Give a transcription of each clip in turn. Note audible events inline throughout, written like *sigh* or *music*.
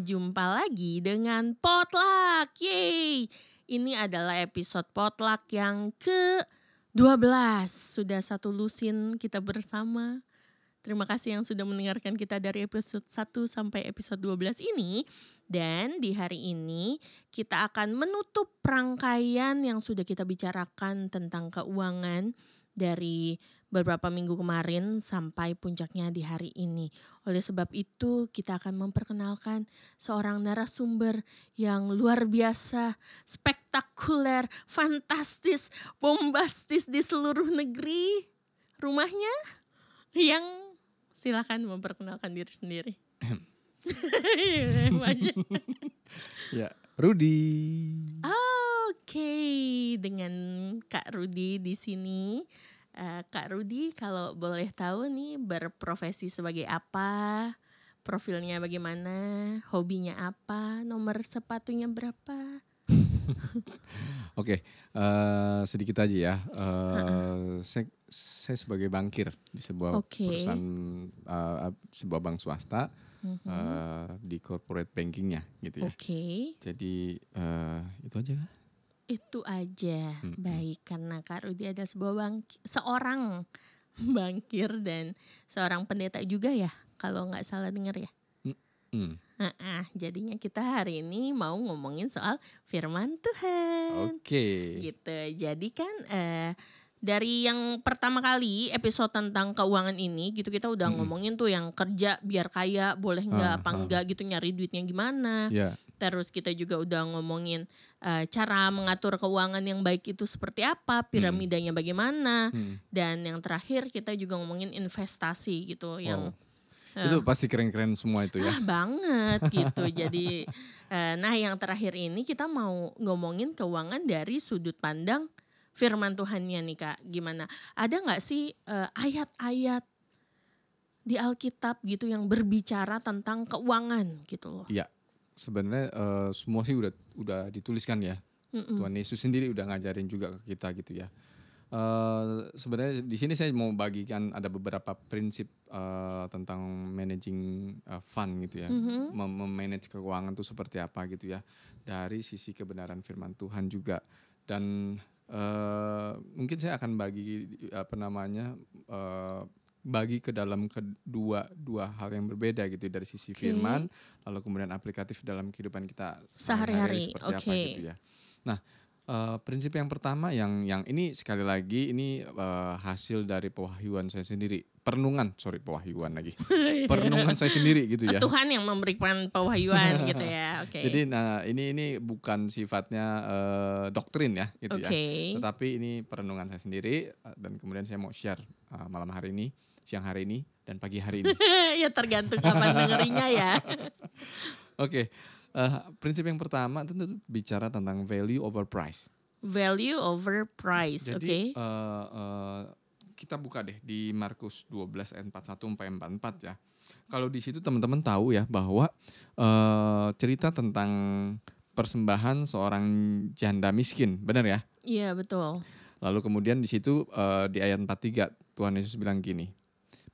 jumpa lagi dengan Potluck. Yeay. Ini adalah episode Potluck yang ke-12. Sudah satu lusin kita bersama. Terima kasih yang sudah mendengarkan kita dari episode 1 sampai episode 12 ini. Dan di hari ini kita akan menutup rangkaian yang sudah kita bicarakan tentang keuangan dari beberapa minggu kemarin sampai puncaknya di hari ini. Oleh sebab itu, kita akan memperkenalkan seorang narasumber yang luar biasa, spektakuler, fantastis, bombastis di seluruh negeri. Rumahnya yang silakan memperkenalkan diri sendiri. *laughs* ya, Rudi. Oke, dengan Kak Rudi di sini Uh, Kak Rudi kalau boleh tahu nih berprofesi sebagai apa, profilnya bagaimana, hobinya apa, nomor sepatunya berapa? *laughs* Oke, okay, uh, eh, sedikit aja ya. Uh, saya, saya sebagai bankir di sebuah okay. perusahaan uh, sebuah bank swasta uh-huh. uh, di corporate bankingnya gitu ya. Oke. Okay. Jadi uh, itu aja itu aja hmm. baik karena Kak Rudi ada sebuah bang seorang bangkir dan seorang pendeta juga ya kalau nggak salah dengar ya. Hmm. Nah, jadinya kita hari ini mau ngomongin soal firman Tuhan. Oke. Okay. Gitu. Jadi kan uh, dari yang pertama kali episode tentang keuangan ini gitu kita udah hmm. ngomongin tuh yang kerja biar kaya boleh nggak uh, apa uh. enggak gitu nyari duitnya gimana. Yeah. Terus kita juga udah ngomongin uh, cara mengatur keuangan yang baik itu seperti apa, piramidanya hmm. bagaimana, hmm. dan yang terakhir kita juga ngomongin investasi gitu wow. yang uh, itu pasti keren-keren semua itu ya. Ah, banget gitu. Jadi uh, nah yang terakhir ini kita mau ngomongin keuangan dari sudut pandang firman Tuhannya nih Kak. Gimana? Ada nggak sih ayat-ayat uh, di Alkitab gitu yang berbicara tentang keuangan gitu loh? Iya sebenarnya uh, semua sih udah udah dituliskan ya. Mm-mm. Tuhan Yesus sendiri udah ngajarin juga ke kita gitu ya. Uh, sebenarnya di sini saya mau bagikan ada beberapa prinsip uh, tentang managing uh, fund gitu ya, mm-hmm. memanage keuangan itu seperti apa gitu ya, dari sisi kebenaran firman Tuhan juga dan uh, mungkin saya akan bagi apa namanya uh, bagi ke dalam kedua dua hal yang berbeda gitu dari sisi okay. firman lalu kemudian aplikatif dalam kehidupan kita sehari-hari seperti okay. apa gitu ya. Nah, uh, prinsip yang pertama yang yang ini sekali lagi ini uh, hasil dari pewahyuan saya sendiri. Perenungan, sorry pewahyuan lagi. *laughs* Perenungan saya sendiri gitu ya. Tuhan yang memberikan pewahyuan gitu ya. *laughs* Oke. Okay. Jadi nah ini ini bukan sifatnya uh, doktrin ya gitu okay. ya. Tetapi ini perenungan saya sendiri dan kemudian saya mau share uh, malam hari ini siang hari ini dan pagi hari ini. *laughs* ya tergantung kapan dengerinnya ya. *laughs* Oke, okay. uh, eh, prinsip yang pertama tentu bicara tentang value over price. Value over price, oke. Okay. Uh, uh, kita buka deh di Markus 12 ayat 41 sampai 44 ya. Kalau di situ teman-teman tahu ya bahwa uh, cerita tentang persembahan seorang janda miskin, benar ya? Iya, betul. Lalu kemudian di situ uh, di ayat 43 Tuhan Yesus bilang gini,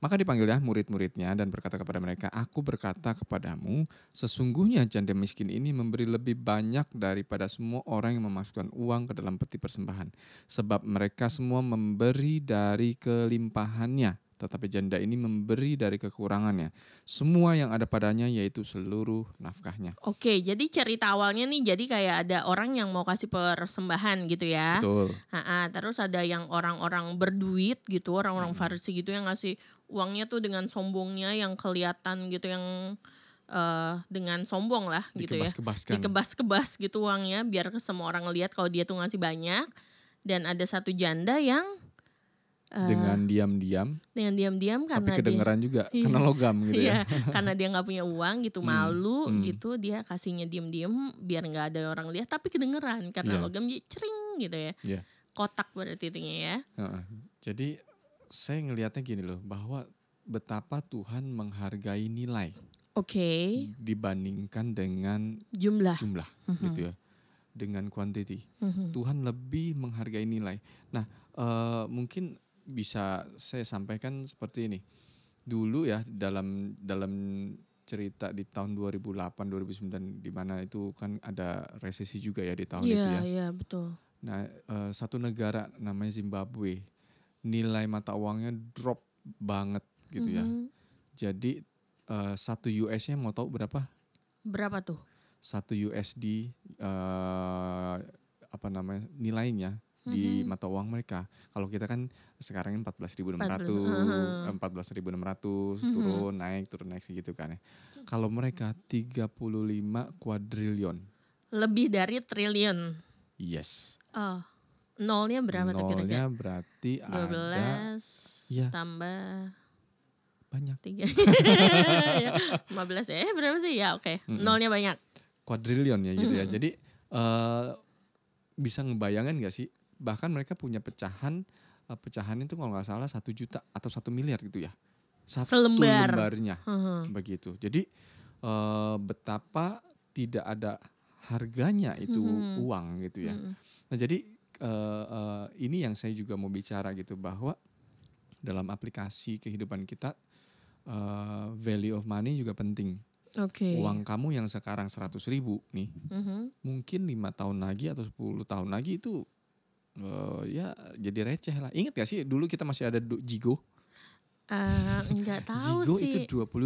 maka dipanggilnya murid-muridnya dan berkata kepada mereka, Aku berkata kepadamu, sesungguhnya janda miskin ini memberi lebih banyak daripada semua orang yang memasukkan uang ke dalam peti persembahan. Sebab mereka semua memberi dari kelimpahannya, tetapi janda ini memberi dari kekurangannya. Semua yang ada padanya yaitu seluruh nafkahnya. Oke, jadi cerita awalnya nih jadi kayak ada orang yang mau kasih persembahan gitu ya. Betul. Ha-ha, terus ada yang orang-orang berduit gitu, orang-orang hmm. Farisi gitu yang ngasih uangnya tuh dengan sombongnya yang kelihatan gitu yang uh, dengan sombong lah gitu ya. Dikebas-kebas gitu uangnya biar semua orang ngelihat kalau dia tuh ngasih banyak. Dan ada satu janda yang Uh, dengan diam-diam. Dengan diam-diam karena tapi kedengeran dia, juga *laughs* iya, karena logam gitu iya, ya. karena dia nggak punya uang gitu hmm, malu hmm. gitu dia kasihnya diam-diam biar nggak ada orang lihat tapi kedengeran karena yeah. logam dia cering gitu ya. Yeah. Kotak berarti itunya ya. Uh, jadi saya ngelihatnya gini loh bahwa betapa Tuhan menghargai nilai. Oke. Okay. Dibandingkan dengan jumlah. Jumlah uh-huh. gitu ya. Dengan quantity. Uh-huh. Tuhan lebih menghargai nilai. Nah, uh, mungkin bisa saya sampaikan seperti ini. Dulu ya dalam dalam cerita di tahun 2008 2009 di mana itu kan ada resesi juga ya di tahun itu Iya, ya. iya betul. Nah, eh, satu negara namanya Zimbabwe nilai mata uangnya drop banget gitu ya. Mhm. Jadi eh, satu US-nya mau tahu berapa? Berapa tuh? Satu USD eh apa namanya nilainya di mata uang mereka. Kalau kita kan sekarang 14.600, 14, eh, 14.600 Mhm. turun naik turun naik segitu kan ya. Kalau mereka 35 kuadrilion. Lebih dari triliun. Yes. Oh. Nolnya berapa tuh Nolnya kira-kira? berarti ada 12 Iya. tambah banyak 3. *laughs* ya, 15 ya. Eh berapa sih? Ya oke. Mm-mm. Nolnya banyak. kuadrilion ya gitu ya. Mhm. Jadi eh bisa ngebayangin gak sih? Bahkan mereka punya pecahan eh, pecahan itu kalau nggak salah satu juta atau satu miliar gitu ya. Satu Selembar. lembarnya Heeh. begitu. Jadi eh betapa tidak ada harganya itu Mhm. uang gitu ya. Mm-mm. Nah jadi eh, eh, ini yang saya juga mau bicara gitu bahwa dalam aplikasi kehidupan kita eh, value of money juga penting. Oke. Uang kamu yang sekarang 100 ribu nih, Mhm. mungkin lima tahun lagi atau 10 tahun lagi itu eh, ya jadi receh lah. Ingat gak sih dulu kita masih ada Jigo? Eh, enggak *laughs* tahu Jigo sih. itu 25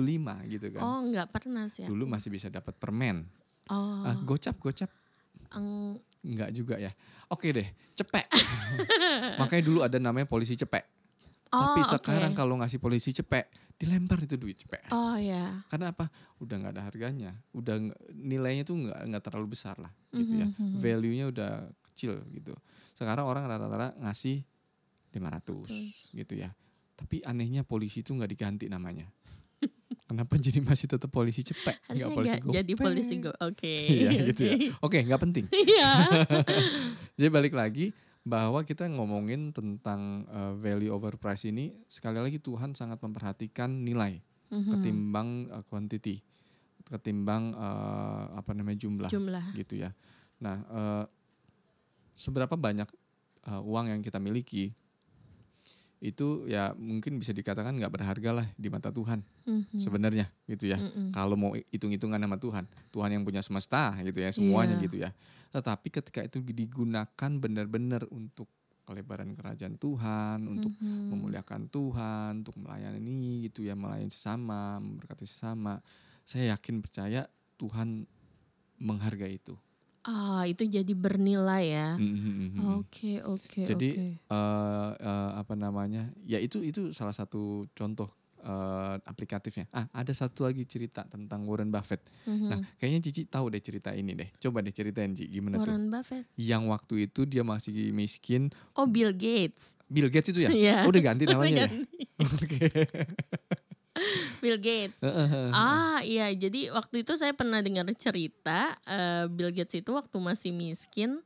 gitu kan. Oh, enggak pernah sih. Dulu aku. masih bisa dapat permen. Oh. Ah, gocap, gocap. eng- Enggak juga ya. Oke deh, cepek. *laughs* Makanya dulu ada namanya polisi cepek. Oh, Tapi sekarang kalau ngasih polisi cepek, dilempar itu duit cepek. Oh ya. Karena apa? Udah nggak ada harganya, udah nilainya tuh nggak nggak terlalu besar lah, gitu ya. Mhm, mhm. Value-nya udah kecil gitu. Sekarang orang rata-rata ngasih 500 gitu ya. Tapi anehnya polisi itu nggak diganti namanya. *laughs* Kenapa jadi masih tetap polisi cepek, nggak Harusnya polisi nggak jadi gopek? polisi go. Oke. *laughs* Iya gitu ya. oke. *laughs* Oke, nggak penting. Iya. Jadi balik lagi bahwa kita ngomongin tentang uh, value over price ini sekali lagi Tuhan sangat memperhatikan nilai Mhm. ketimbang uh, quantity, ketimbang uh, apa namanya jumlah, Jumlah. gitu ya. Nah, uh, seberapa banyak uh, uang yang kita miliki itu ya mungkin bisa dikatakan nggak berharga lah di mata Tuhan Mhm. sebenarnya gitu ya. Mm-mm. Kalau mau hitung-hitungan sama Tuhan, Tuhan yang punya semesta gitu ya, semuanya Iya. gitu ya. Tetapi ketika itu digunakan benar-benar untuk kelebaran kerajaan Tuhan, untuk Mhm. memuliakan Tuhan, untuk melayani gitu ya, melayani sesama, memberkati sesama. Saya yakin percaya Tuhan menghargai itu. Ah, itu jadi bernilai ya. Mhm, mhm, mhm. Oke, oke, Jadi oke. eh, eh, apa namanya? Ya itu itu salah satu contoh eh, aplikatifnya. Ah, ada satu lagi cerita tentang Warren Buffett. Mhm. Nah, kayaknya Cici tahu deh cerita ini deh. Coba deh ceritain Ci, gimana tuh? Warren Buffett. Yang waktu itu dia masih miskin. Oh, Bill Gates. Bill Gates itu ya? *laughs* Iya. Oh, udah ganti namanya ya? Ganti. *laughs* Oke. *laughs* Bill Gates. Ah iya, jadi waktu itu saya pernah dengar cerita eh, Bill Gates itu waktu masih miskin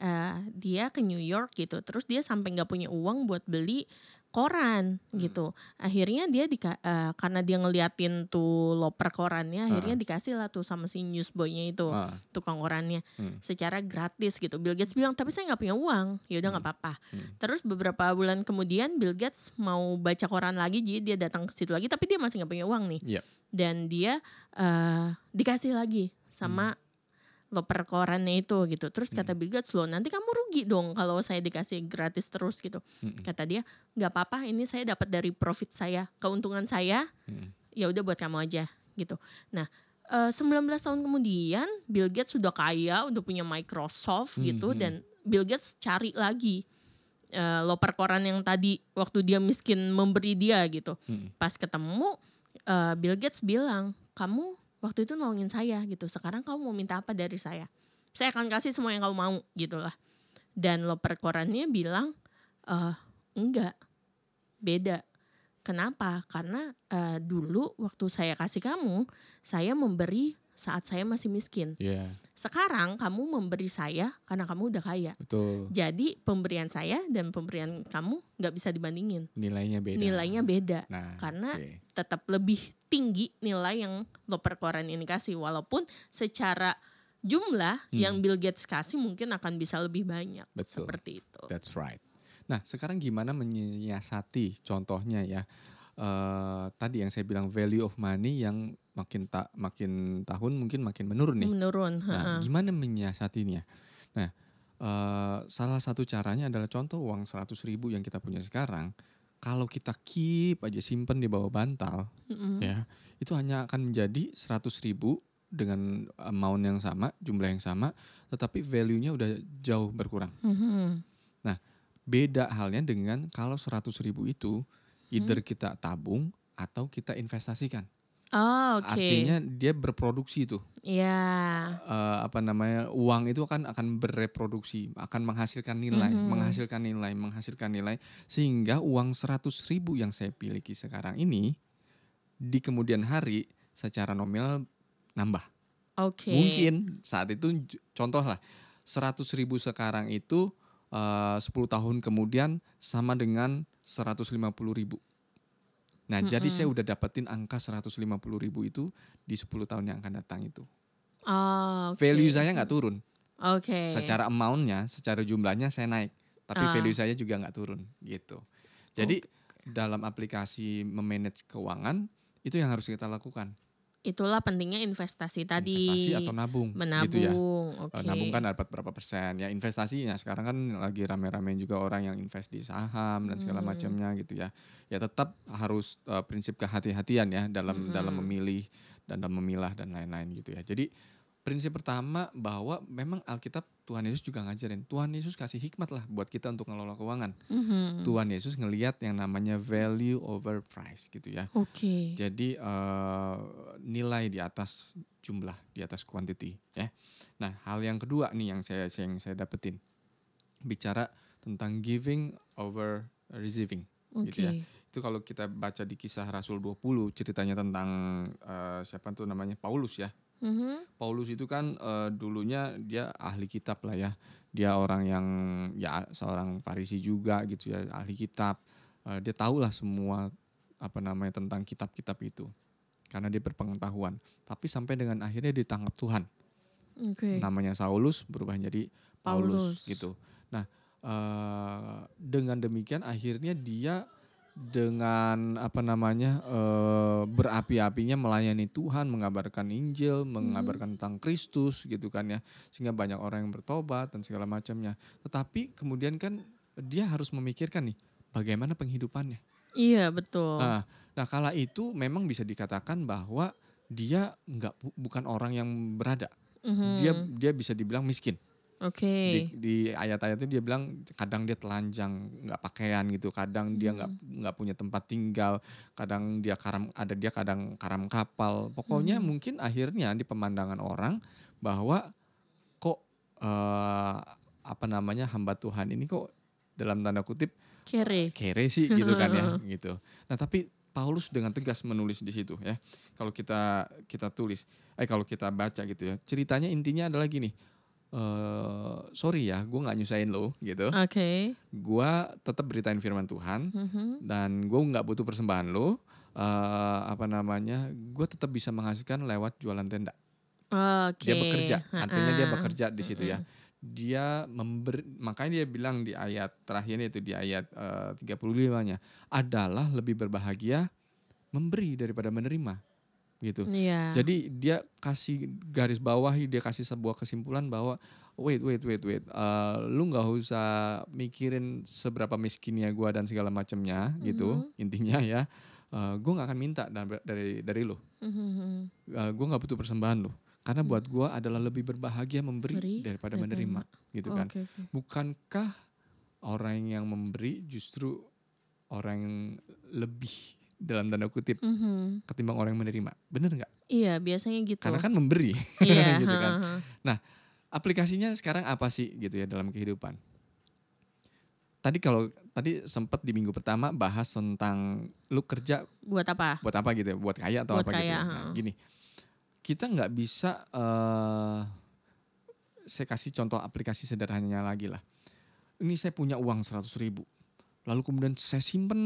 eh, dia ke New York gitu, terus dia sampai nggak punya uang buat beli koran gitu. Akhirnya dia dika- eh, karena dia ngeliatin tuh loper korannya, akhirnya dikasih lah tuh sama si newsboynya itu Ah, tukang korannya Hmm. secara gratis gitu. Bill Gates bilang tapi saya nggak punya uang, ya udah nggak apa-apa. Hmm. Terus beberapa bulan kemudian Bill Gates mau baca koran lagi, jadi dia datang ke situ lagi, tapi dia masih nggak punya uang nih. Iya. Dan dia eh, dikasih lagi sama loper korannya itu gitu. Terus kata Bill Gates loh nanti kamu rugi dong kalau saya dikasih gratis terus gitu. Kata dia nggak apa-apa, ini saya dapat dari profit saya, keuntungan saya ya udah buat kamu aja gitu. Nah, eh, 19 tahun kemudian Bill Gates sudah kaya, udah punya Microsoft gitu dan Bill Gates cari lagi eh, loper koran yang tadi waktu dia miskin memberi dia gitu. Pas ketemu eh, Bill Gates bilang, "Kamu waktu itu nolongin saya gitu. Sekarang kamu mau minta apa dari saya? Saya akan kasih semua yang kamu mau." gitu lah. Dan loper korannya bilang, "Eh, enggak. Beda. Kenapa? Karena eh, dulu waktu saya kasih kamu, saya memberi saat saya masih miskin. Iya, Sekarang kamu memberi saya karena kamu udah kaya. betul. Jadi pemberian saya dan pemberian kamu nggak bisa dibandingin. Nilainya beda. Nilainya beda. Nah, Karena oke. Tetap lebih tinggi nilai yang loper koran ini kasih. Walaupun secara jumlah Hmm. yang Bill Gates kasih mungkin akan bisa lebih banyak. Betul. Seperti itu. That's right. Nah, sekarang gimana menyiasati contohnya ya? eh tadi yang saya bilang value of money yang makin tak makin tahun mungkin makin menurun nih. Menurun. Nah, heeh. gimana menyiasatinya? Nah, eh, salah satu caranya adalah contoh uang 100 ribu yang kita punya sekarang, kalau kita keep aja simpen di bawah bantal, Mm-mm. ya itu hanya akan menjadi 100 ribu dengan amount yang sama, jumlah yang sama, tetapi value-nya udah jauh berkurang. Mhm. Beda halnya dengan kalau 100 ribu itu either kita tabung atau kita investasikan. Oh, oke. Artinya dia berproduksi tuh. Iya. eh, apa namanya uang itu kan akan bereproduksi, akan menghasilkan nilai, Mhm. menghasilkan nilai, menghasilkan nilai sehingga uang 100 ribu yang saya miliki sekarang ini di kemudian hari secara nominal nambah. Oke. Mungkin saat itu contoh lah 100 ribu sekarang itu eh, 10 tahun kemudian sama dengan 150 ribu. Nah jadi saya udah dapetin angka 150 ribu itu di 10 tahun yang akan datang itu. Oh, oke. Value saya nggak turun. Oke. Secara amountnya, secara jumlahnya saya naik, tapi Ah. value saya juga nggak turun gitu. Jadi dalam aplikasi memanage keuangan itu yang harus kita lakukan. Itulah pentingnya investasi tadi. Investasi atau nabung, Menabung. gitu ya. Eh, Nabung kan dapat berapa persen ya investasinya sekarang kan lagi rame-rame juga orang yang invest di saham dan segala Hmm. macamnya gitu ya. Ya tetap harus eh, prinsip kehati-hatian ya dalam dalam Hmm. memilih dan dalam memilah dan lain-lain gitu ya. Jadi prinsip pertama bahwa memang Alkitab Tuhan Yesus juga ngajarin Tuhan Yesus kasih hikmat lah buat kita untuk ngelola keuangan. Mhm. Tuhan Yesus ngelihat yang namanya value over price gitu ya. Oke. Jadi eh, nilai di atas jumlah, di atas quantity ya. Nah, hal yang kedua nih yang saya yang saya dapetin bicara tentang giving over receiving Oke. gitu ya. Itu kalau kita baca di kisah Rasul 20 ceritanya tentang eh, siapa tuh namanya Paulus ya. Mhm. Paulus itu kan eh, dulunya dia ahli kitab lah ya. Dia orang yang ya seorang Farisi juga gitu ya, ahli kitab. Eh, dia tahulah semua apa namanya tentang kitab-kitab itu. Karena dia berpengetahuan. Tapi sampai dengan akhirnya ditangkap Tuhan. Oke. Namanya Saulus berubah jadi Paulus, Paulus. gitu. Nah, eh, dengan demikian akhirnya dia dengan apa namanya eh, berapi-apinya melayani Tuhan, mengabarkan Injil, mengabarkan tentang Kristus gitu kan ya, sehingga banyak orang yang bertobat dan segala macamnya. Tetapi kemudian kan dia harus memikirkan nih bagaimana penghidupannya. Iya betul. Nah, nah kala itu memang bisa dikatakan bahwa dia nggak bu- bukan orang yang berada. Mhm. Dia dia bisa dibilang miskin. Oke. Di, di ayat-ayat itu dia bilang kadang dia telanjang, nggak pakaian gitu, kadang dia nggak nggak punya tempat tinggal, kadang dia karam ada dia kadang karam kapal. Pokoknya mungkin akhirnya di pemandangan orang bahwa kok eh, apa namanya hamba Tuhan ini kok dalam tanda kutip Kere. kere sih gitu kan ya *laughs* gitu. Nah tapi Paulus dengan tegas menulis di situ ya. Kalau kita kita tulis, eh kalau kita baca gitu ya, ceritanya intinya adalah gini. Eh sorry ya, gue nggak nyusahin lo gitu. Oke. Gue tetap beritain firman Tuhan Mhm. dan gue nggak butuh persembahan lo. eh apa namanya? Gue tetap bisa menghasilkan lewat jualan tenda. Oke. Dia bekerja, artinya dia bekerja di situ ya. Dia memberi, makanya dia bilang di ayat terakhirnya itu di ayat eh, 35-nya adalah lebih berbahagia memberi daripada menerima gitu. Iya. Jadi dia kasih garis bawahi, dia kasih sebuah kesimpulan bahwa wait wait wait wait, eh, lu nggak usah mikirin seberapa miskinnya gua dan segala macamnya gitu. Intinya ya, eh, gua nggak akan minta da- dari dari lu. Mhm. Uh, gue nggak butuh persembahan loh karena buat gue adalah lebih berbahagia memberi Beri daripada menerima gitu kan Oke, oke. bukankah orang yang memberi justru orang yang lebih dalam tanda kutip Mhm. ketimbang orang yang menerima bener nggak Iya biasanya gitu. karena kan memberi *laughs* iya. gitu kan ha-ha. aplikasinya sekarang apa sih gitu ya dalam kehidupan tadi kalau tadi sempat di minggu pertama bahas tentang lu kerja Buat apa? buat apa gitu ya buat kaya atau Buat apa gitu kaya, ya. Nah, gini kita nggak bisa eh saya kasih contoh aplikasi sederhananya lagi lah ini saya punya uang 100 ribu lalu kemudian saya simpen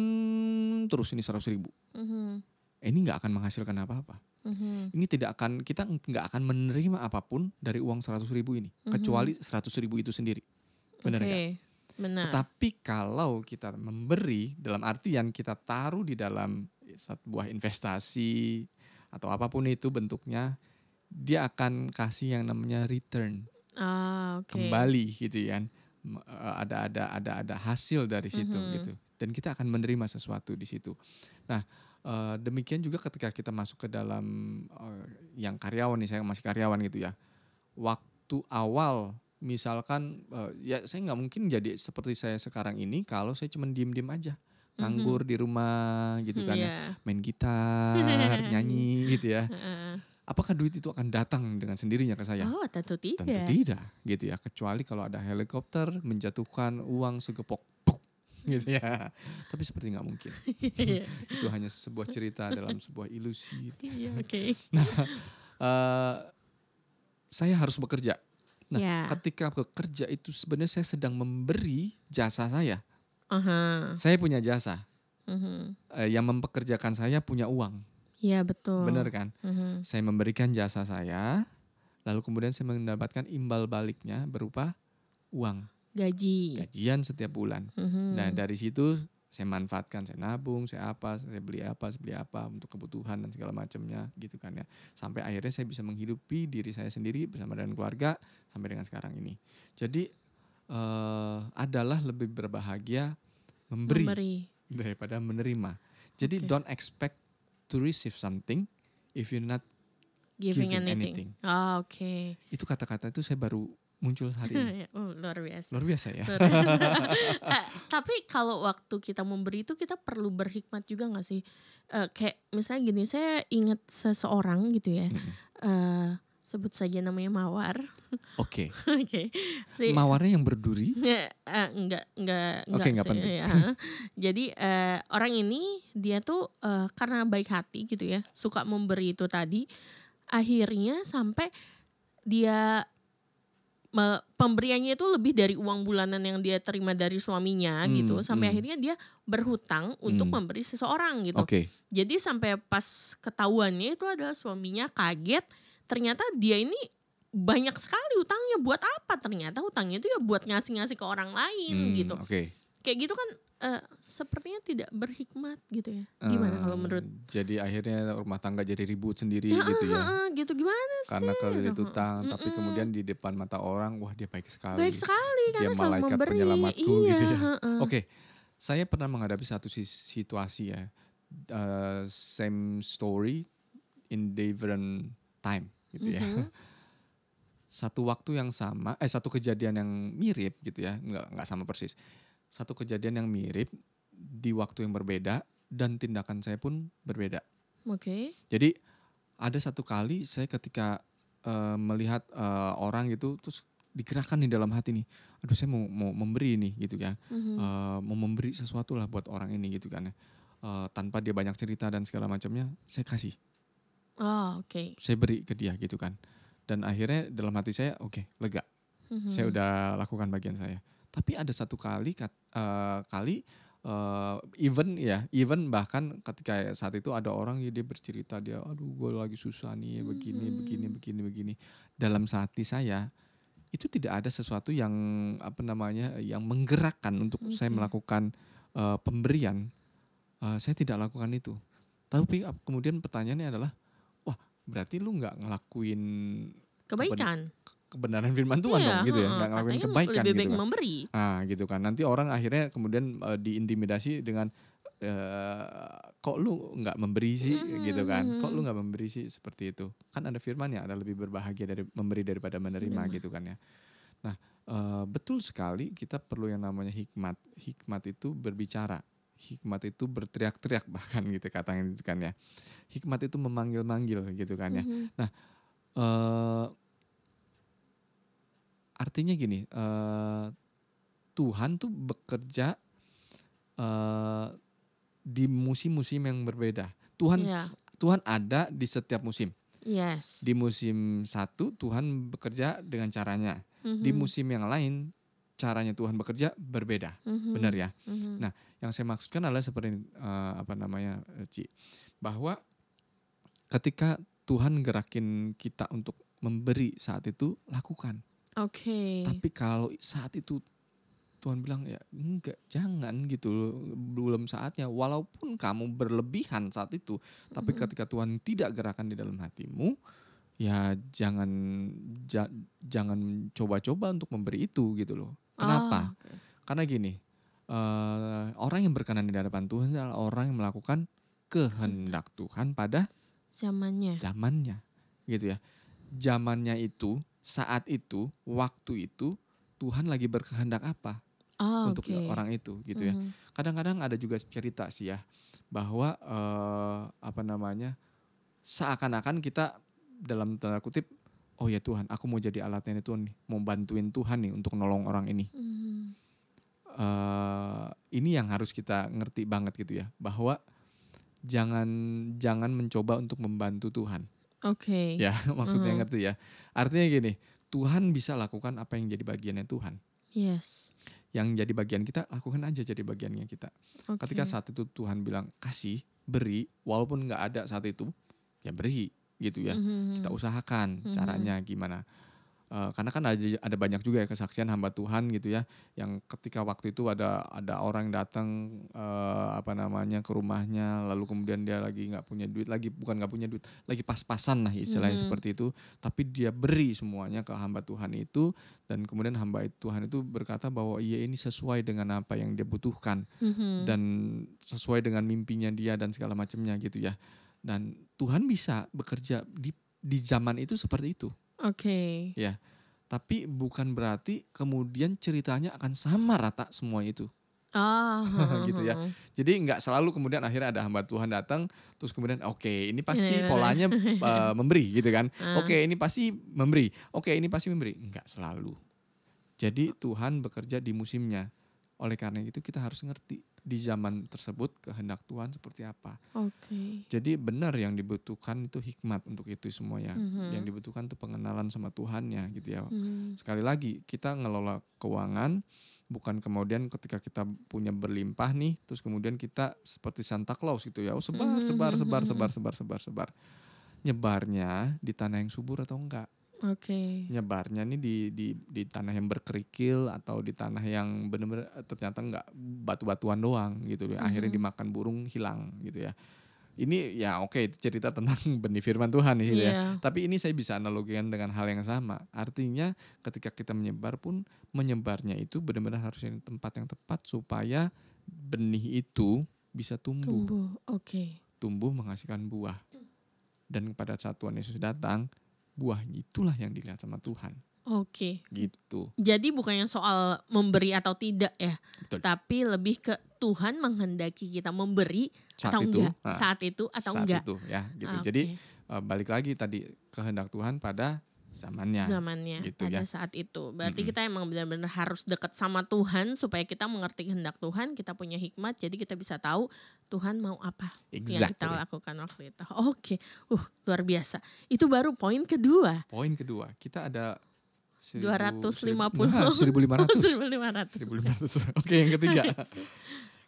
terus ini 100 ribu Mhm. Eh, ini nggak akan menghasilkan apa-apa Mhm. ini tidak akan kita nggak akan menerima apa pun dari uang 100 ribu ini kecuali 100 ribu itu sendiri benar nggak Benar. Tapi kalau kita memberi dalam artian kita taruh di dalam sebuah investasi atau apa pun itu bentuknya, dia akan kasih yang namanya return Ah, oke. kembali gitu kan. M- eh, Ada ada ada ada hasil dari situ Mhm. gitu. Dan kita akan menerima sesuatu di situ. Nah, eh, demikian juga ketika kita masuk ke dalam eh, yang karyawan nih, saya masih karyawan gitu ya. Waktu awal misalkan eh, ya saya nggak mungkin jadi seperti saya sekarang ini kalau saya cuma diem-diem aja nganggur di rumah gitu kan ya Iya. main gitar nyanyi gitu ya. *laughs* apakah duit itu akan datang dengan sendirinya ke saya Oh, tentu tidak. Tentu tidak gitu ya kecuali kalau ada helikopter menjatuhkan uang segepok puk, gitu ya tapi seperti nggak mungkin *laughs* Iya, itu hanya sebuah cerita dalam sebuah ilusi Iya, oke. *laughs* Eh, saya harus bekerja nah Ya. ketika bekerja itu sebenarnya saya sedang memberi jasa saya Aha. saya punya jasa Mhm. Eh, yang mempekerjakan saya punya uang Iya, betul. benar kan Mhm. saya memberikan jasa saya lalu kemudian saya mendapatkan imbal baliknya berupa uang Gaji. gajian setiap bulan Mhm. Nah dari situ saya manfaatkan, saya nabung, saya apa, saya beli apa, saya beli apa untuk kebutuhan dan segala macamnya gitu kan ya. Sampai akhirnya saya bisa menghidupi diri saya sendiri bersama dengan keluarga sampai dengan sekarang ini. Jadi eh, adalah lebih berbahagia memberi, Memberi. daripada menerima. Jadi Oke. don't expect to receive something if you're not Giving, Giving anything. anything. Ah, oke. itu kata-kata itu saya baru muncul hari ini. oh, *laughs* luar biasa. Luar biasa ya. Luar biasa. *laughs* Eh, tapi kalau waktu kita memberi itu kita perlu berhikmat juga nggak sih? Eh, kayak misalnya gini, saya ingat seseorang gitu ya. Mm-mm. eh sebut saja namanya Mawar. Oke. *laughs* Oke. Si- Mawarnya yang berduri. Ya, *laughs* eh, enggak enggak Oke, enggak enggak sih, penting. ya. *laughs* Jadi eh, orang ini dia tuh eh, karena baik hati gitu ya, suka memberi itu tadi, akhirnya sampai dia me- pemberiannya itu lebih dari uang bulanan yang dia terima dari suaminya Hmm, gitu, sampai hmm. akhirnya dia berhutang untuk Hmm. memberi seseorang gitu. Oke. Jadi sampai pas ketahuannya itu adalah suaminya kaget, ternyata dia ini banyak sekali utangnya buat apa ternyata utangnya itu ya buat ngasih-ngasih ke orang lain Hmm, gitu. Oke. Kayak gitu kan eh, sepertinya tidak berhikmat gitu ya. Gimana kalau Eh, menurut Jadi akhirnya rumah tangga jadi ribut sendiri Ya, gitu ya. Heeh, gitu gimana sih? Karena kelilit Heeh. utang, tapi Mm-mm. kemudian di depan mata orang, wah dia baik sekali. baik sekali Dia karena malaikat memberi. penyelamatku iya, gitu ya. heeh. Oke, saya pernah menghadapi satu si- situasi ya, eh, same story in different time gitu ya. Mhm. *laughs* Satu waktu yang sama, eh satu kejadian yang mirip gitu ya, nggak nggak sama persis. Satu kejadian yang mirip di waktu yang berbeda dan tindakan saya pun berbeda. Oke. Jadi ada satu kali saya ketika eh, melihat eh, orang gitu terus digerakkan di dalam hati nih, aduh saya mau mau memberi nih gitu kan, Mhm. Eh, mau memberi sesuatu lah buat orang ini gitu kan. Eh, tanpa dia banyak cerita dan segala macamnya, saya kasih, Oh, oke. saya beri ke dia gitu kan, dan akhirnya dalam hati saya oke lega, Mhm. saya udah lakukan bagian saya. Tapi ada satu kali kat- eh, kali eh, even ya, even bahkan ketika saat itu ada orang ya dia bercerita dia, aduh gue lagi susah nih begini Mhm. begini begini begini. Dalam hati saya itu tidak ada sesuatu yang apa namanya yang menggerakkan untuk saya Oke. melakukan eh, pemberian. Eh, saya tidak lakukan itu. Tapi ap- kemudian pertanyaannya adalah, berarti lu nggak ngelakuin Kebaikan. kebenaran firman Tuhan Iya, dong gitu ya, nggak ngelakuin kebaikan lebih gitu kan. memberi. Nah gitu kan. Nanti orang akhirnya kemudian eh, diintimidasi dengan eh, kok lu nggak memberi sih Mhm, gitu kan. Kok mhm. lu nggak memberi sih seperti itu. Kan ada firman ya, ada lebih berbahagia dari memberi daripada menerima Menerima. gitu kan ya. Nah, eh, betul sekali kita perlu yang namanya hikmat. Hikmat itu berbicara. Hikmat itu berteriak-teriak *laughs* bahkan gitu katanya gitu kan ya. Hikmat itu memanggil-manggil gitu kan ya. Mhm. eh artinya gini, eh Tuhan tuh bekerja eh di musim-musim yang berbeda. Tuhan Iya. Tuhan ada di setiap musim. Yes. Di musim satu Tuhan bekerja dengan caranya. Di Mhm. musim yang lain caranya Tuhan bekerja berbeda. Mhm. Benar ya? Mhm. Nah, yang saya maksudkan adalah seperti eh, apa namanya, eh, Ci, bahwa ketika Tuhan gerakin kita untuk memberi saat itu lakukan. Oke. Tapi kalau saat itu Tuhan bilang ya enggak jangan gitu loh belum saatnya walaupun kamu berlebihan saat itu tapi ketika Tuhan tidak gerakan di dalam hatimu ya jangan ja, jangan coba-coba untuk memberi itu gitu loh kenapa Oh, oke. karena gini eh, orang yang berkenan di hadapan Tuhan adalah orang yang melakukan kehendak Tuhan pada Zamannya. zamannya gitu ya zamannya itu saat itu waktu itu Tuhan lagi berkehendak apa Oh, untuk oke. orang itu gitu ya Mhm. kadang-kadang ada juga cerita sih ya bahwa eh, apa namanya seakan-akan kita dalam tanda kutip oh ya Tuhan aku mau jadi alatnya nih Tuhan nih mau bantuin Tuhan nih untuk nolong orang ini Mhm. eh ini yang harus kita ngerti banget gitu ya bahwa jangan jangan mencoba untuk membantu Tuhan Oke. ya *laughs* maksudnya Mhm. ngerti ya artinya gini Tuhan bisa lakukan apa yang jadi bagiannya Tuhan Yes. yang jadi bagian kita lakukan aja jadi bagiannya kita Oke. ketika saat itu Tuhan bilang kasih beri walaupun nggak ada saat itu ya beri gitu ya Mhm. kita usahakan Mhm. caranya gimana Eh, karena kan ada ada banyak juga ya kesaksian hamba Tuhan gitu ya yang ketika waktu itu ada ada orang datang eh, apa namanya ke rumahnya lalu kemudian dia lagi nggak punya duit lagi bukan nggak punya duit lagi pas-pasan lah istilahnya Mhm. seperti itu tapi dia beri semuanya ke hamba Tuhan itu dan kemudian hamba Tuhan itu berkata bahwa iya ini sesuai dengan apa yang dia butuhkan Mhm. dan sesuai dengan mimpinya dia dan segala macamnya gitu ya. Dan Tuhan bisa bekerja di di zaman itu seperti itu. Oke. Ya. Tapi bukan berarti kemudian ceritanya akan sama rata semua itu. Ah, *laughs* Gitu ya. Jadi nggak selalu kemudian akhirnya ada hamba Tuhan datang terus kemudian oke ini pasti Iya, iya, polanya uh, *laughs* memberi gitu kan. Ah. Oke ini pasti memberi. Oke ini pasti memberi. Nggak selalu. Jadi Tuhan bekerja di musimnya. Oleh karena itu kita harus ngerti di zaman tersebut kehendak Tuhan seperti apa. Oke. Jadi benar yang dibutuhkan itu hikmat untuk itu semua ya. Mhm. Yang dibutuhkan itu pengenalan sama Tuhannya gitu ya. Mhm. Sekali lagi kita ngelola keuangan bukan kemudian ketika kita punya berlimpah nih terus kemudian kita seperti Santa Claus gitu ya. Oh sebar Mhm, sebar mhm, sebar mhm. sebar sebar sebar sebar. Nyebarnya di tanah yang subur atau enggak? Oke. Nyebarnya nih di di di tanah yang berkerikil atau di tanah yang benar-benar eh, ternyata enggak batu-batuan doang gitu ya. Akhirnya Mhm. dimakan burung hilang gitu ya. Ini ya oke itu cerita tentang *laughs* benih firman Tuhan nih gitu ya. Iya. Tapi ini saya bisa analogikan dengan hal yang sama. Artinya ketika kita menyebar pun menyebarnya itu benar-benar harus di tempat yang tepat supaya benih itu bisa tumbuh, Tumbuh. Oke. tumbuh menghasilkan buah. Dan pada saat Tuhan Yesus datang, buah itulah yang dilihat sama Tuhan. Oke. Gitu. Jadi bukannya soal memberi atau tidak ya, Betul. tapi lebih ke Tuhan menghendaki kita memberi Saat atau itu, enggak nah, saat itu atau saat enggak. itu ya gitu. Oke. Jadi eh, balik lagi tadi kehendak Tuhan pada zamannya. zamannya gitu pada ya. saat itu. Berarti Mm-mm. kita emang benar-benar harus dekat sama Tuhan supaya kita mengerti kehendak Tuhan, kita punya hikmat, jadi kita bisa tahu Tuhan mau apa yang kita Exactly. lakukan waktu itu. Oke, uh luar biasa. Itu baru poin kedua. Poin kedua, kita ada 250. Nah, 1500. 1500. 1500. Oke, yang ketiga. *laughs*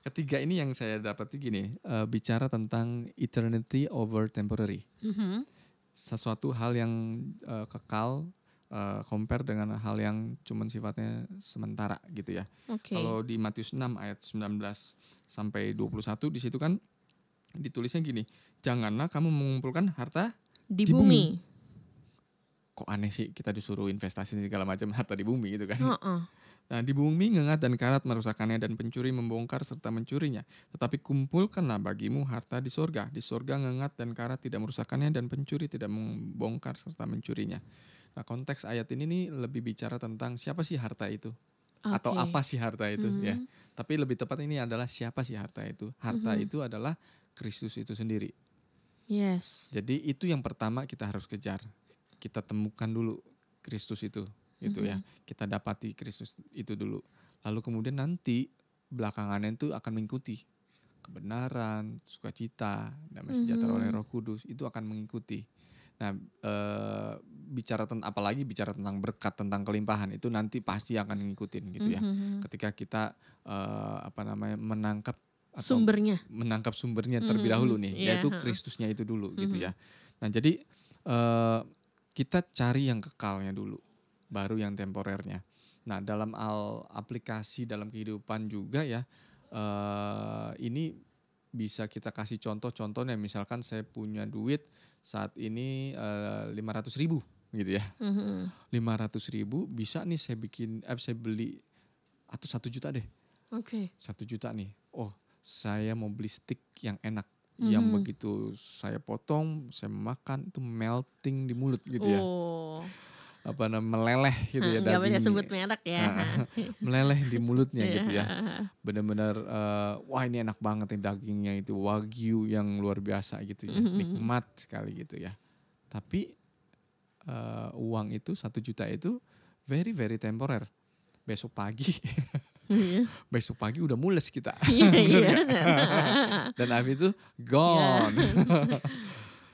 ketiga ini yang saya dapati gini, eh, bicara tentang eternity over temporary. Mhm. Sesuatu hal yang eh, kekal eh, compare dengan hal yang cuman sifatnya sementara gitu ya. Oke. Kalau di Matius 6 ayat 19 sampai 21 di situ kan ditulisnya gini, janganlah kamu mengumpulkan harta Di, di bumi. Kok aneh sih kita disuruh investasi segala macam harta di bumi gitu kan. Heeh. Nah, di bumi ngengat dan karat merusakkannya dan pencuri membongkar serta mencurinya. Tetapi kumpulkanlah bagimu harta di sorga. Di sorga ngengat dan karat tidak merusakkannya dan pencuri tidak membongkar serta mencurinya. Nah, konteks ayat ini nih lebih bicara tentang siapa sih harta itu atau Oke. apa sih harta itu Mhm. ya. Tapi lebih tepat ini adalah siapa sih harta itu? Harta Mhm. itu adalah Kristus itu sendiri. Yes. Jadi itu yang pertama kita harus kejar. Kita temukan dulu Kristus itu, gitu ya. Kita dapati Kristus itu dulu. Lalu kemudian nanti belakangannya itu akan mengikuti kebenaran, sukacita, damai sejahtera Mhm. oleh Roh Kudus itu akan mengikuti. Nah, eh, bicara tentang apalagi bicara tentang berkat, tentang kelimpahan itu nanti pasti akan ngikutin gitu ya. Mhm. Ketika kita eh, apa namanya menangkap atau Sumbernya. menangkap sumbernya terlebih Mhm, dahulu nih, iya, yaitu. Kristusnya itu dulu gitu Mhm. ya. Nah jadi eh, kita cari yang kekalnya dulu, baru yang temporernya. Nah, dalam al aplikasi dalam kehidupan juga ya, uh, ini bisa kita kasih contoh-contohnya. Misalkan saya punya duit saat ini lima ratus ribu gitu ya. Lima ratus ribu bisa nih saya bikin, eh, saya beli atau satu juta deh. Oke. Okay. Satu juta nih. Oh, saya mau beli stick yang enak. Mm-hmm. Yang begitu saya potong, saya makan itu melting di mulut gitu ya. Oh apa namanya meleleh gitu ya Gak banyak sebut merek ya. Nah, *laughs* meleleh di mulutnya gitu ya. *laughs* Benar-benar uh, wah ini enak banget nih dagingnya itu wagyu yang luar biasa gitu ya. Mm-hmm. Nikmat sekali gitu ya. Tapi uh, uang itu satu juta itu very very temporer. Besok pagi *laughs* iya. besok pagi udah mules kita. *laughs* Iya, *laughs* iya. *laughs* Dan habis itu gone.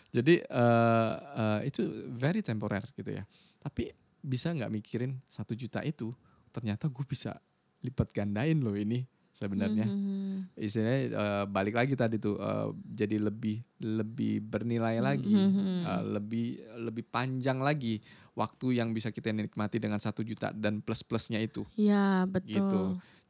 Jadi uh, uh, itu very temporer gitu ya. Tapi bisa nggak mikirin satu juta itu ternyata gue bisa lipat gandain loh ini sebenarnya. Mm-hmm. Istilahnya uh, balik lagi tadi tuh uh, jadi lebih lebih bernilai lagi, mm-hmm. uh, lebih lebih panjang lagi waktu yang bisa kita nikmati dengan satu juta dan plus plusnya itu. Iya betul. Gitu.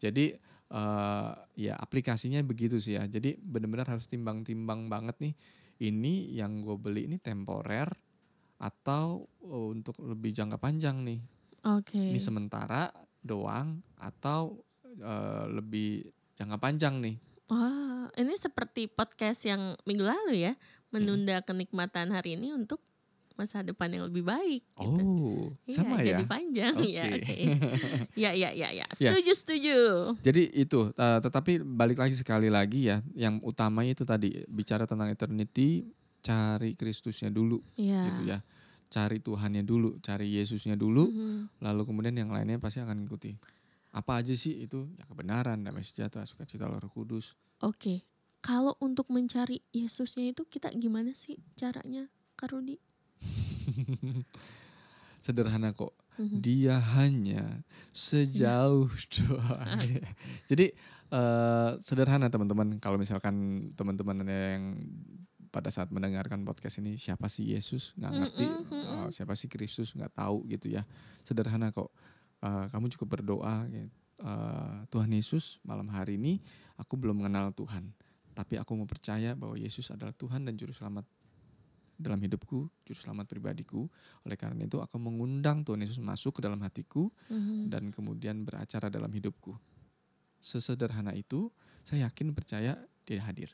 Jadi uh, ya aplikasinya begitu sih ya. Jadi benar-benar harus timbang-timbang banget nih. Ini yang gue beli ini temporer atau uh, untuk lebih jangka panjang nih. Oke. Okay. Ini sementara doang atau uh, lebih jangka panjang nih. Wah, ini seperti podcast yang minggu lalu ya, menunda hmm. kenikmatan hari ini untuk masa depan yang lebih baik. Gitu. Oh, iya, sama ya. Jadi panjang *laughs* okay. ya. Oke. Okay. ya, ya, ya, ya. Setuju, ya. setuju. Jadi itu, uh, tetapi balik lagi sekali lagi ya, yang utama itu tadi bicara tentang eternity, cari Kristusnya dulu, yeah. gitu ya. Cari Tuhannya dulu, cari Yesusnya dulu, mm -hmm. lalu kemudian yang lainnya pasti akan ikuti. Apa aja sih itu? Ya kebenaran, damai sejahtera, sukacita Roh Kudus. Oke. Okay. Kalau untuk mencari Yesusnya itu kita gimana sih caranya, Kak Rudi? *laughs* Sederhana kok. Mm-hmm. Dia hanya sejauh yeah. doa. *laughs* Jadi uh, sederhana teman-teman. Kalau misalkan teman-teman yang pada saat mendengarkan podcast ini siapa sih Yesus nggak ngerti mm-hmm. uh, siapa sih Kristus nggak tahu gitu ya sederhana kok uh, kamu cukup berdoa uh, Tuhan Yesus malam hari ini aku belum mengenal Tuhan tapi aku mau percaya bahwa Yesus adalah Tuhan dan juru selamat dalam hidupku, juru selamat pribadiku. Oleh karena itu aku mengundang Tuhan Yesus masuk ke dalam hatiku mm-hmm. dan kemudian beracara dalam hidupku. Sesederhana itu, saya yakin percaya dia hadir.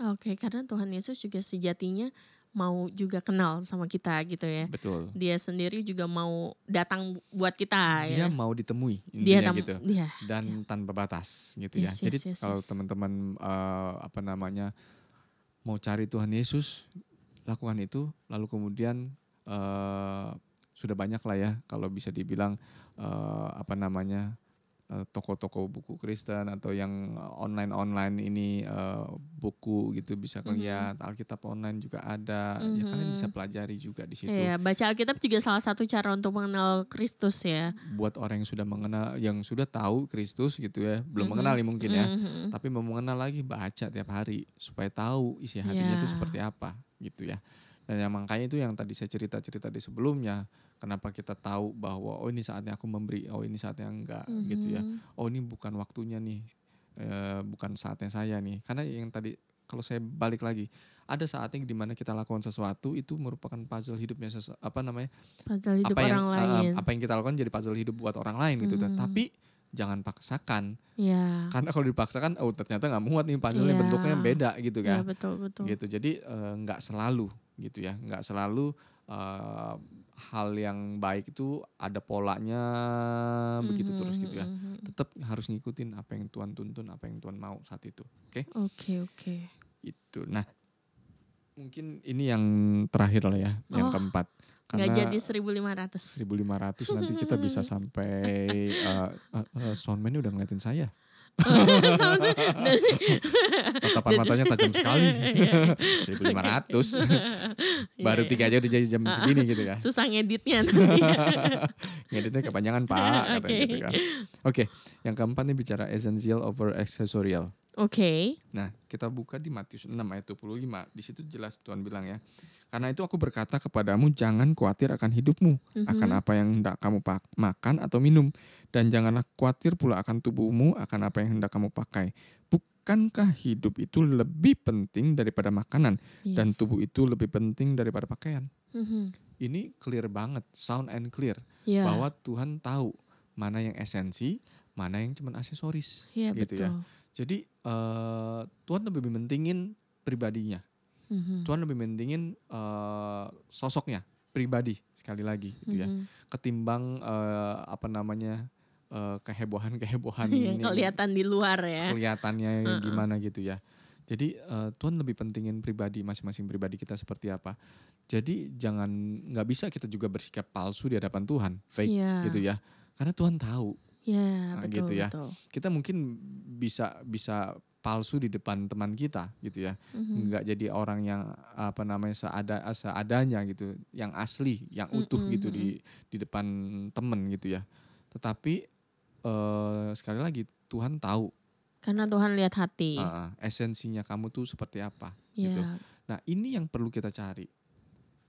Oke, karena Tuhan Yesus juga sejatinya mau juga kenal sama kita gitu ya. Betul. Dia sendiri juga mau datang buat kita dia ya. mau ditemui dia tam, gitu. Dia, dan dia. tanpa batas gitu ya. yes, ya. Yes, Jadi yes, kalau yes. teman-teman uh, apa namanya mau cari Tuhan Yesus lakukan itu lalu kemudian uh, sudah banyak lah ya kalau bisa dibilang uh, apa namanya toko-toko buku Kristen atau yang online-online ini uh, buku gitu bisa kelihat mm-hmm. Alkitab online juga ada mm-hmm. ya kalian bisa pelajari juga di situ. Iya, baca Alkitab juga salah satu cara untuk mengenal Kristus ya. Buat orang yang sudah mengenal yang sudah tahu Kristus gitu ya, belum mm-hmm. mengenali mungkin ya, mm-hmm. tapi mau mengenal lagi baca tiap hari supaya tahu isi hatinya itu yeah. seperti apa gitu ya. Dan yang makanya itu yang tadi saya cerita-cerita di sebelumnya, kenapa kita tahu bahwa oh ini saatnya aku memberi, oh ini saatnya enggak mm -hmm. gitu ya. Oh ini bukan waktunya nih, e, bukan saatnya saya nih. Karena yang tadi kalau saya balik lagi, ada saatnya di mana kita lakukan sesuatu itu merupakan puzzle hidupnya sesu, apa namanya? Puzzle hidup apa yang, orang lain. Uh, apa yang kita lakukan jadi puzzle hidup buat orang lain gitu. Mm -hmm. Tapi jangan paksakan. Ya. Karena kalau dipaksakan, oh ternyata nggak muat nih puzzle-nya ya. bentuknya beda gitu kan. Ya, betul betul. Gitu. Jadi eh, nggak uh, selalu gitu ya, nggak selalu uh, hal yang baik itu ada polanya mm-hmm, begitu terus gitu ya. Mm-hmm. Tetap harus ngikutin apa yang Tuhan tuntun, apa yang Tuhan mau saat itu. Oke? Okay? Oke okay, oke. Okay. Itu. Nah, mungkin ini yang terakhir lah ya, oh. yang keempat karena Nggak jadi 1500. 1500 nanti kita bisa *laughs* sampai uh, uh, uh, soundman udah ngeliatin saya. *laughs* Tatapan matanya tajam sekali. *laughs* *laughs* 1500. Baru iya, tiga aja udah jadi jam segini gitu ya. Susah ngeditnya. ngeditnya kepanjangan pak. Okay. gitu kan. Oke, okay. yang keempat nih bicara essential over accessorial. Oke. Nah, kita buka di Matius 6 ayat 25. Di situ jelas Tuhan bilang ya. Karena itu aku berkata kepadamu jangan khawatir akan hidupmu, Mhm. akan apa yang hendak kamu pak- makan atau minum, dan janganlah khawatir pula akan tubuhmu, akan apa yang hendak kamu pakai. Bukankah hidup itu lebih penting daripada makanan dan Yes. tubuh itu lebih penting daripada pakaian? Mhm. Ini clear banget, sound and clear Ya. bahwa Tuhan tahu mana yang esensi, mana yang cuman aksesoris ya, gitu betul. ya. Jadi eh, Tuhan lebih mentingin pribadinya. Mhm. Tuhan lebih mentingin eh, sosoknya pribadi sekali lagi gitu ya. Mhm. Ketimbang eh, apa namanya eh, kehebohan-kehebohan *laughs* Yang ini kelihatan di luar ya. kelihatannya Uh-uh. gimana gitu ya. Jadi eh, Tuhan lebih pentingin pribadi masing-masing pribadi kita seperti apa. Jadi jangan nggak bisa kita juga bersikap palsu di hadapan Tuhan, fake Iya. gitu ya. Karena Tuhan tahu Ya, Nah, betul, gitu ya. betul. kita mungkin bisa bisa palsu di depan teman kita gitu ya Mhm. nggak jadi orang yang apa namanya seada seadanya gitu yang asli yang utuh Mm-mm, gitu di di depan temen gitu ya tetapi eh, sekali lagi Tuhan tahu Karena Tuhan lihat hati. uh, esensinya kamu tuh seperti apa ya. gitu. nah ini yang perlu kita cari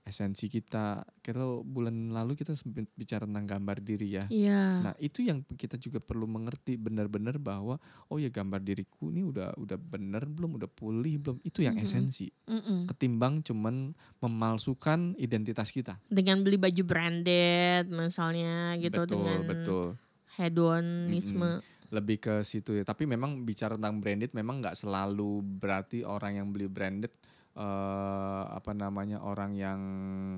esensi kita. Kita bulan lalu kita sempat bicara tentang gambar diri ya. Iya. Nah itu yang kita juga perlu mengerti benar-benar bahwa oh ya gambar diriku ini udah udah benar belum? Udah pulih belum? Itu yang Mhm. esensi. Mm-mm. ketimbang cuman memalsukan identitas kita. Dengan beli baju branded misalnya gitu betul dengan betul. hedonisme. lebih ke situ ya. Tapi memang bicara tentang branded memang nggak selalu berarti orang yang beli branded eh apa namanya orang yang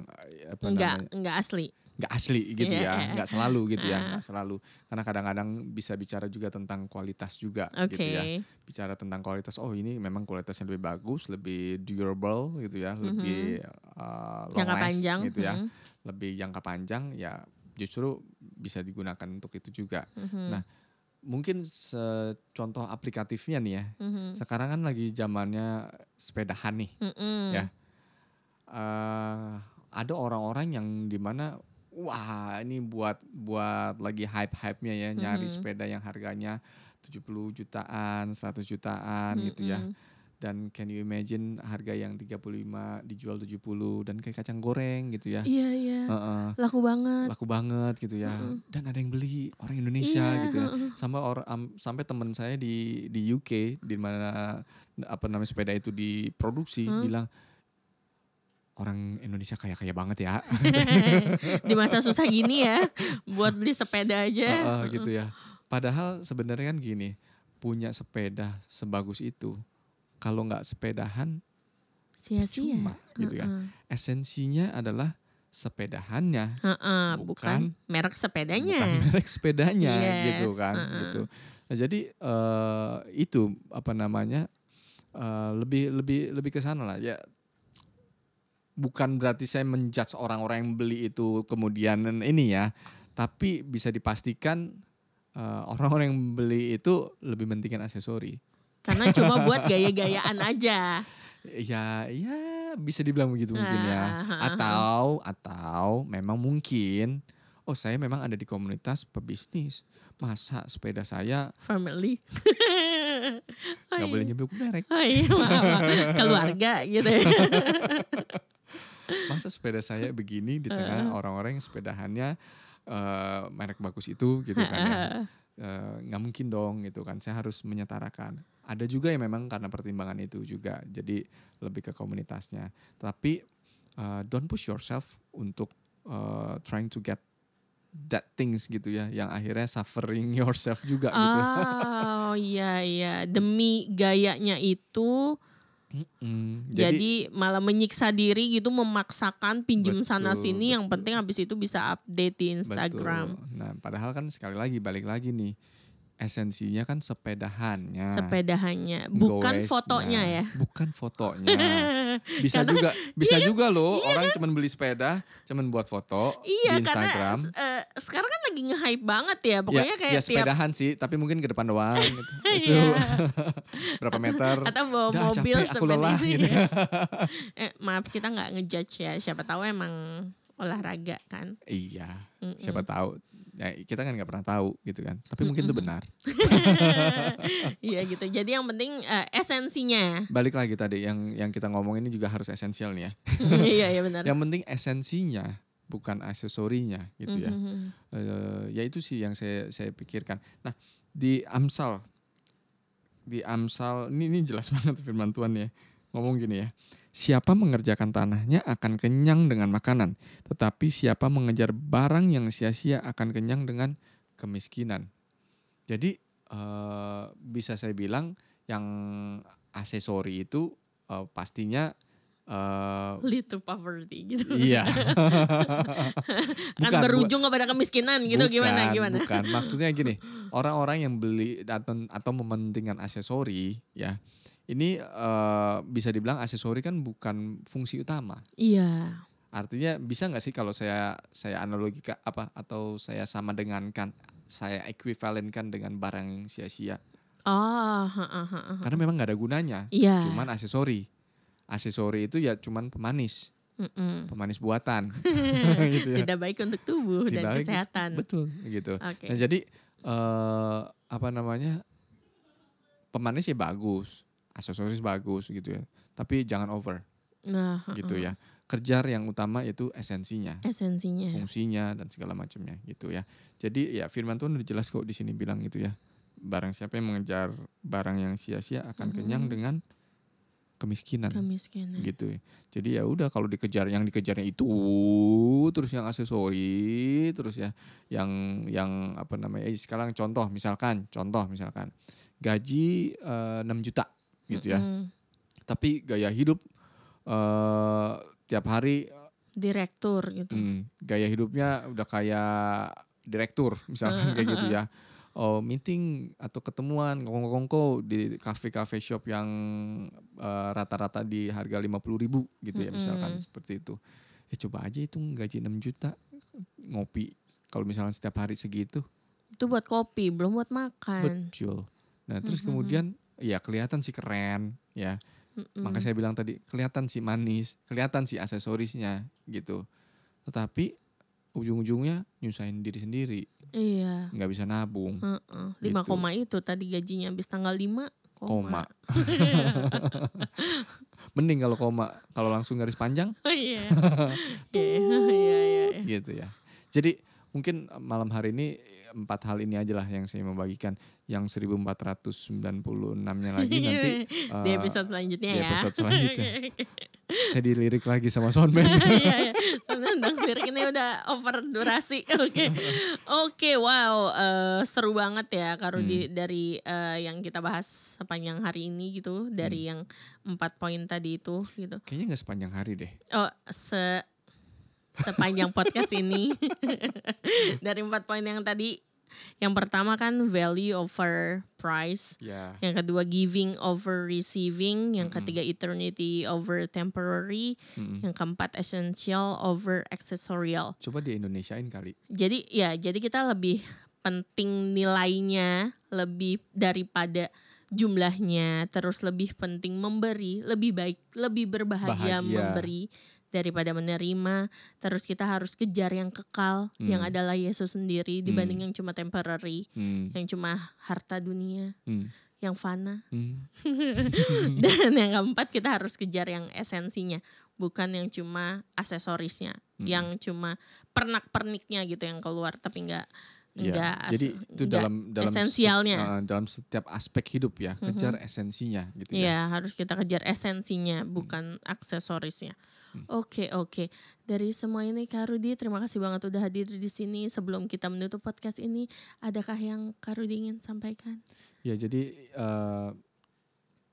eh, apa Enggak, namanya enggak asli. nggak asli gitu Iya. ya nggak selalu gitu ya Ah. nggak selalu karena kadang-kadang bisa bicara juga tentang kualitas juga Oke. gitu ya bicara tentang kualitas oh ini memang kualitasnya lebih bagus lebih durable gitu ya lebih uh, long. Jangka last panjang. gitu ya Mhm. lebih jangka panjang ya justru bisa digunakan untuk itu juga Mhm. Nah, mungkin contoh aplikatifnya nih ya Mhm. sekarang kan lagi zamannya sepedahan nih Mm-mm. Ya. Eh, ada orang-orang yang di mana wah ini buat buat lagi hype-hype-nya ya nyari Mhm. sepeda yang harganya 70 jutaan, 100 jutaan gitu ya. Mm-mm. Dan can you imagine harga yang 35 dijual 70 dan kayak kacang goreng gitu ya. Iya, iya. Heeh, Laku banget. laku banget gitu ya. Mm-mm. Dan ada yang beli orang Indonesia Iya, gitu ya. heeh. Sampai orang am- sampai teman saya di di UK di mana apa namanya sepeda itu diproduksi Hmm. bilang orang Indonesia kaya-kaya banget ya. *laughs* Di masa susah gini ya, buat beli sepeda aja. Heeh, gitu ya. Padahal sebenarnya kan gini, punya sepeda sebagus itu kalau nggak sepedahan Sia-sia. cuma gitu ya. Esensinya adalah sepedahannya, Heeh, Bukan- bukan, merek sepedanya. bukan merek sepedanya *laughs* Yes, gitu kan, heeh. gitu. Nah, jadi eh, itu apa namanya eh, lebih lebih lebih ke sana lah ya. Bukan berarti saya menjudge orang-orang yang beli itu kemudian ini ya, tapi bisa dipastikan eh, orang-orang yang beli itu lebih pentingkan aksesori. Karena cuma buat gaya-gayaan aja. Ya, ya bisa dibilang begitu mungkin ya. Ah, Atau atau memang mungkin oh saya memang ada di komunitas pebisnis. Masa sepeda saya Family. *laughs* nggak boleh nyebut merek. Oh iya. Keluarga gitu ya. Masa sepeda saya begini di tengah orang-orang yang sepedahannya eh, merek bagus itu gitu kan ya. Eh, nggak mungkin dong gitu kan. Saya harus menyetarakan. Ada juga yang memang karena pertimbangan itu juga. Jadi lebih ke komunitasnya. Tapi eh, don't push yourself untuk eh, trying to get that things gitu ya yang akhirnya suffering yourself juga gitu. Oh iya iya, demi gayanya itu Mm, jadi, malah menyiksa diri gitu memaksakan pinjem sana Betul, sini yang betul. penting habis itu bisa update di Instagram. Betul. Nah, padahal kan sekali lagi balik lagi nih esensinya kan sepedahannya. Sepedahannya, bukan goesnya, fotonya ya. Bukan fotonya. *laughs* Bisa Karena- juga bisa juga loh orang cuman beli sepeda, cuman buat foto Iya di karena Instagram. eh, sekarang kan lagi nge-hype banget ya pokoknya ya, kayak ya tiap sepedahan sih, tapi mungkin ke depan doang gitu. *laughs* Terus Iya. *laughs* berapa meter? atau bawa Udah, mobil capek, aku lelah, gitu. ya. eh, maaf kita nggak ngejudge ya siapa tahu emang olahraga kan. Iya, Mm-mm. siapa tahu. Ya, kita kan nggak pernah tahu gitu kan. Tapi mungkin itu benar. *laughs* Iya gitu. Jadi yang penting eh, esensinya. Balik lagi tadi yang yang kita ngomong ini juga harus esensial nih ya. Iya iya benar. Yang penting esensinya bukan aksesorinya gitu ya. Eh, ya itu sih yang saya saya pikirkan. Nah di Amsal, di Amsal ini ini jelas *laughs* banget firman Tuhan ya ngomong gini ya. Siapa mengerjakan tanahnya akan kenyang dengan makanan, tetapi siapa mengejar barang yang sia-sia akan kenyang dengan kemiskinan. Jadi eh, bisa saya bilang yang aksesori itu eh, pastinya eh, Lead to poverty gitu. iya. *laughs* *laughs* Kan Bukan, berujung kepada kemiskinan gitu gimana Bukan, gimana? Bukan, maksudnya gini, *laughs* orang-orang yang beli atau atau mementingkan aksesori ya. Ini eh, bisa dibilang aksesori kan bukan fungsi utama. Iya. Artinya bisa nggak sih kalau saya saya analogika apa atau saya sama dengankan saya ekuivalenkan dengan barang yang sia-sia. Oh, ha, ha, ha. Karena memang nggak ada gunanya. Iya. Cuman aksesori. Aksesori itu ya cuman pemanis, Mm-mm. pemanis buatan. *laughs* *laughs* gitu ya. Tidak baik untuk tubuh Tidak dan baik, kesehatan. Betul gitu. Oke. Nah jadi eh apa namanya pemanis ya bagus, aksesoris bagus gitu ya. Tapi jangan over Nah, gitu ha. ya. Kejar yang utama itu esensinya, Esensinya. fungsinya dan segala macamnya gitu ya. Jadi ya Firman Tuhan udah jelas kok di sini bilang gitu ya. Barang siapa yang mengejar barang yang sia-sia akan kenyang Mhm. dengan kemiskinan Kemiskinan. gitu ya. Jadi ya udah kalau dikejar yang dikejarnya itu terus yang aksesori terus ya yang yang apa namanya eh, sekarang contoh misalkan contoh misalkan gaji eh, 6 juta gitu ya. Mm-mm. Tapi gaya hidup eh tiap hari Direktur gitu. hmm, gaya hidupnya udah kayak direktur misalkan kayak gitu ya. Oh, meeting atau ketemuan kongko-kongko di kafe-kafe shop yang eh, rata-rata di harga 50.000 ribu gitu ya misalkan seperti itu. Ya coba aja itu gaji 6 juta ngopi kalau misalnya setiap hari segitu. Itu buat kopi, belum buat makan. Betul. Nah, terus Mhm. kemudian ya kelihatan sih keren ya. Mm-mm. Maka saya bilang tadi kelihatan sih manis, kelihatan sih aksesorisnya gitu. Tetapi ujung-ujungnya nyusahin diri sendiri, Iya. nggak bisa nabung. Heeh. Lima Gitu. koma itu tadi gajinya habis tanggal 5 Koma. *laughs* Mending kalau koma, kalau langsung garis panjang Oh iya. *laughs* Iya, iya, iya, iya. gitu ya. Jadi mungkin malam hari ini empat hal ini aja lah yang saya mau bagikan. Yang 1496-nya lagi *laughs* nanti di eh, episode selanjutnya di ya. episode selanjutnya. *laughs* Oke, oke. saya dilirik lagi sama soundman. *laughs* Iya, iya. Lirik ini udah over durasi. Oke. Oke, wow. eh, seru banget ya Kak Rudi dari eh, yang kita bahas sepanjang hari ini gitu. Dari yang empat poin tadi itu gitu. Kayaknya nggak sepanjang hari deh. Oh, se sepanjang podcast ini dari empat poin yang tadi. Yang pertama kan value over price. Ya. Yang kedua giving over receiving, yang ketiga eternity over temporary, Mm-mm. yang keempat essential over accessorial. Coba di Indonesiain kali. Jadi ya, jadi kita lebih penting nilainya lebih daripada jumlahnya, terus lebih penting memberi, lebih baik, lebih berbahagia Bahagia. memberi daripada menerima. Terus kita harus kejar yang kekal, yang Hmm. adalah Yesus sendiri dibanding yang cuma temporary, Hmm. yang cuma harta dunia, Hmm. yang fana. Hmm. *laughs* Dan yang keempat kita harus kejar yang esensinya, bukan yang cuma aksesorisnya, Mm-mm. yang cuma pernak-perniknya gitu yang keluar, tapi enggak Ya, enggak jadi itu dalam dalam se- esensialnya. uh, dalam setiap aspek hidup ya, kejar esensinya gitu ya. Iya, harus kita kejar esensinya, bukan aksesorisnya. Oke, oke. Dari semua ini Kak Rudi, terima kasih banget udah hadir di sini. Sebelum kita menutup podcast ini, adakah yang Kak Rudi ingin sampaikan? Ya, jadi uh,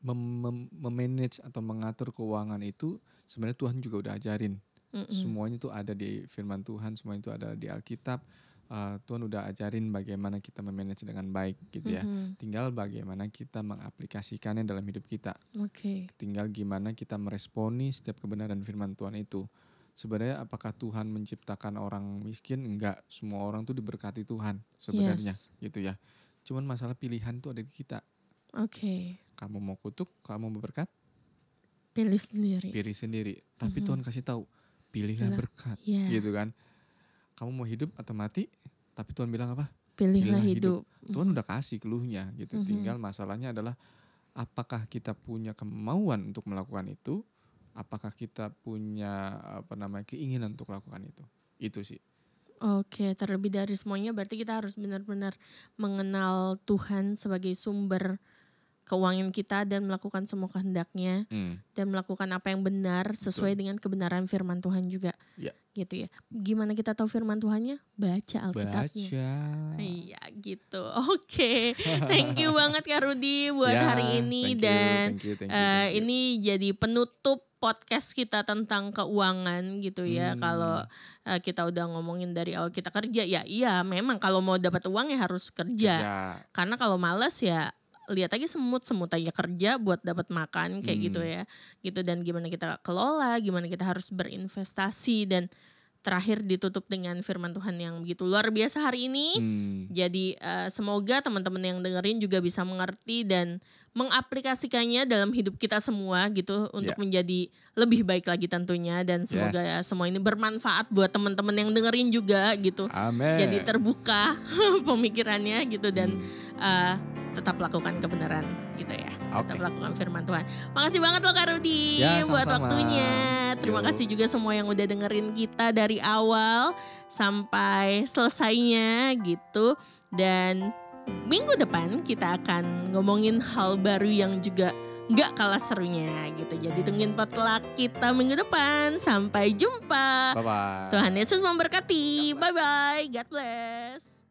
mem- mem- memanage atau mengatur keuangan itu sebenarnya Tuhan juga udah ajarin. Mm-mm. Semuanya itu ada di firman Tuhan, semuanya itu ada di Alkitab. Uh, Tuhan udah ajarin bagaimana kita memanage dengan baik gitu ya. Mhm. Tinggal bagaimana kita mengaplikasikannya dalam hidup kita. Oke. tinggal gimana kita meresponi setiap kebenaran firman Tuhan itu. Sebenarnya apakah Tuhan menciptakan orang miskin? Enggak, semua orang tuh diberkati Tuhan sebenarnya Yes. gitu ya. Cuman masalah pilihan tuh ada di kita. Oke. Kamu mau kutuk, kamu mau berkat, Pilih sendiri. pilih sendiri. Tapi Mhm. Tuhan kasih tahu, pilihlah Pilih. berkat, Iya. gitu kan. Kamu mau hidup atau mati? Tapi Tuhan bilang apa? Pilihlah Pilihlah hidup. Tuhan udah kasih keluhnya gitu. Mhm. Tinggal masalahnya adalah apakah kita punya kemauan untuk melakukan itu? Apakah kita punya apa namanya keinginan untuk melakukan itu? Itu sih. Oke, terlebih dari semuanya berarti kita harus benar-benar mengenal Tuhan sebagai sumber keuangan kita dan melakukan semua kehendaknya Hmm. dan melakukan apa yang benar sesuai dengan kebenaran firman Tuhan juga. Ya. Gitu ya. Gimana kita tahu firman Tuhannya? Baca Alkitabnya. Baca. Iya gitu. Oke. Thank you banget Kak Rudi buat Ya, hari ini thank you, dan thank you, thank you, eh, thank you. ini jadi penutup podcast kita tentang keuangan gitu ya. Hmm. Kalau eh, kita udah ngomongin dari awal kita kerja ya iya memang kalau mau dapat uang ya harus kerja. Kerja. Karena kalau males ya lihat aja semut-semut aja kerja buat dapat makan kayak gitu Hmm. ya. Gitu dan gimana kita kelola, gimana kita harus berinvestasi dan terakhir ditutup dengan firman Tuhan yang begitu luar biasa hari ini. Hmm. Jadi eh, semoga teman-teman yang dengerin juga bisa mengerti dan mengaplikasikannya dalam hidup kita semua gitu untuk Ya. menjadi lebih baik lagi tentunya dan semoga ya Yes. semua ini bermanfaat buat teman-teman yang dengerin juga gitu. Amin. Jadi terbuka *laughs* pemikirannya gitu dan Hmm. eh, tetap lakukan kebenaran gitu ya. Tetap Oke. lakukan firman Tuhan. Makasih banget loh Kak Rudi Ya, buat waktunya. Terima Yuk. kasih juga semua yang udah dengerin kita dari awal sampai selesainya gitu. Dan minggu depan kita akan ngomongin hal baru yang juga nggak kalah serunya gitu. Jadi tungguin potluck kita minggu depan. Sampai jumpa. Bye bye. Tuhan Yesus memberkati. Bye bye. God bless.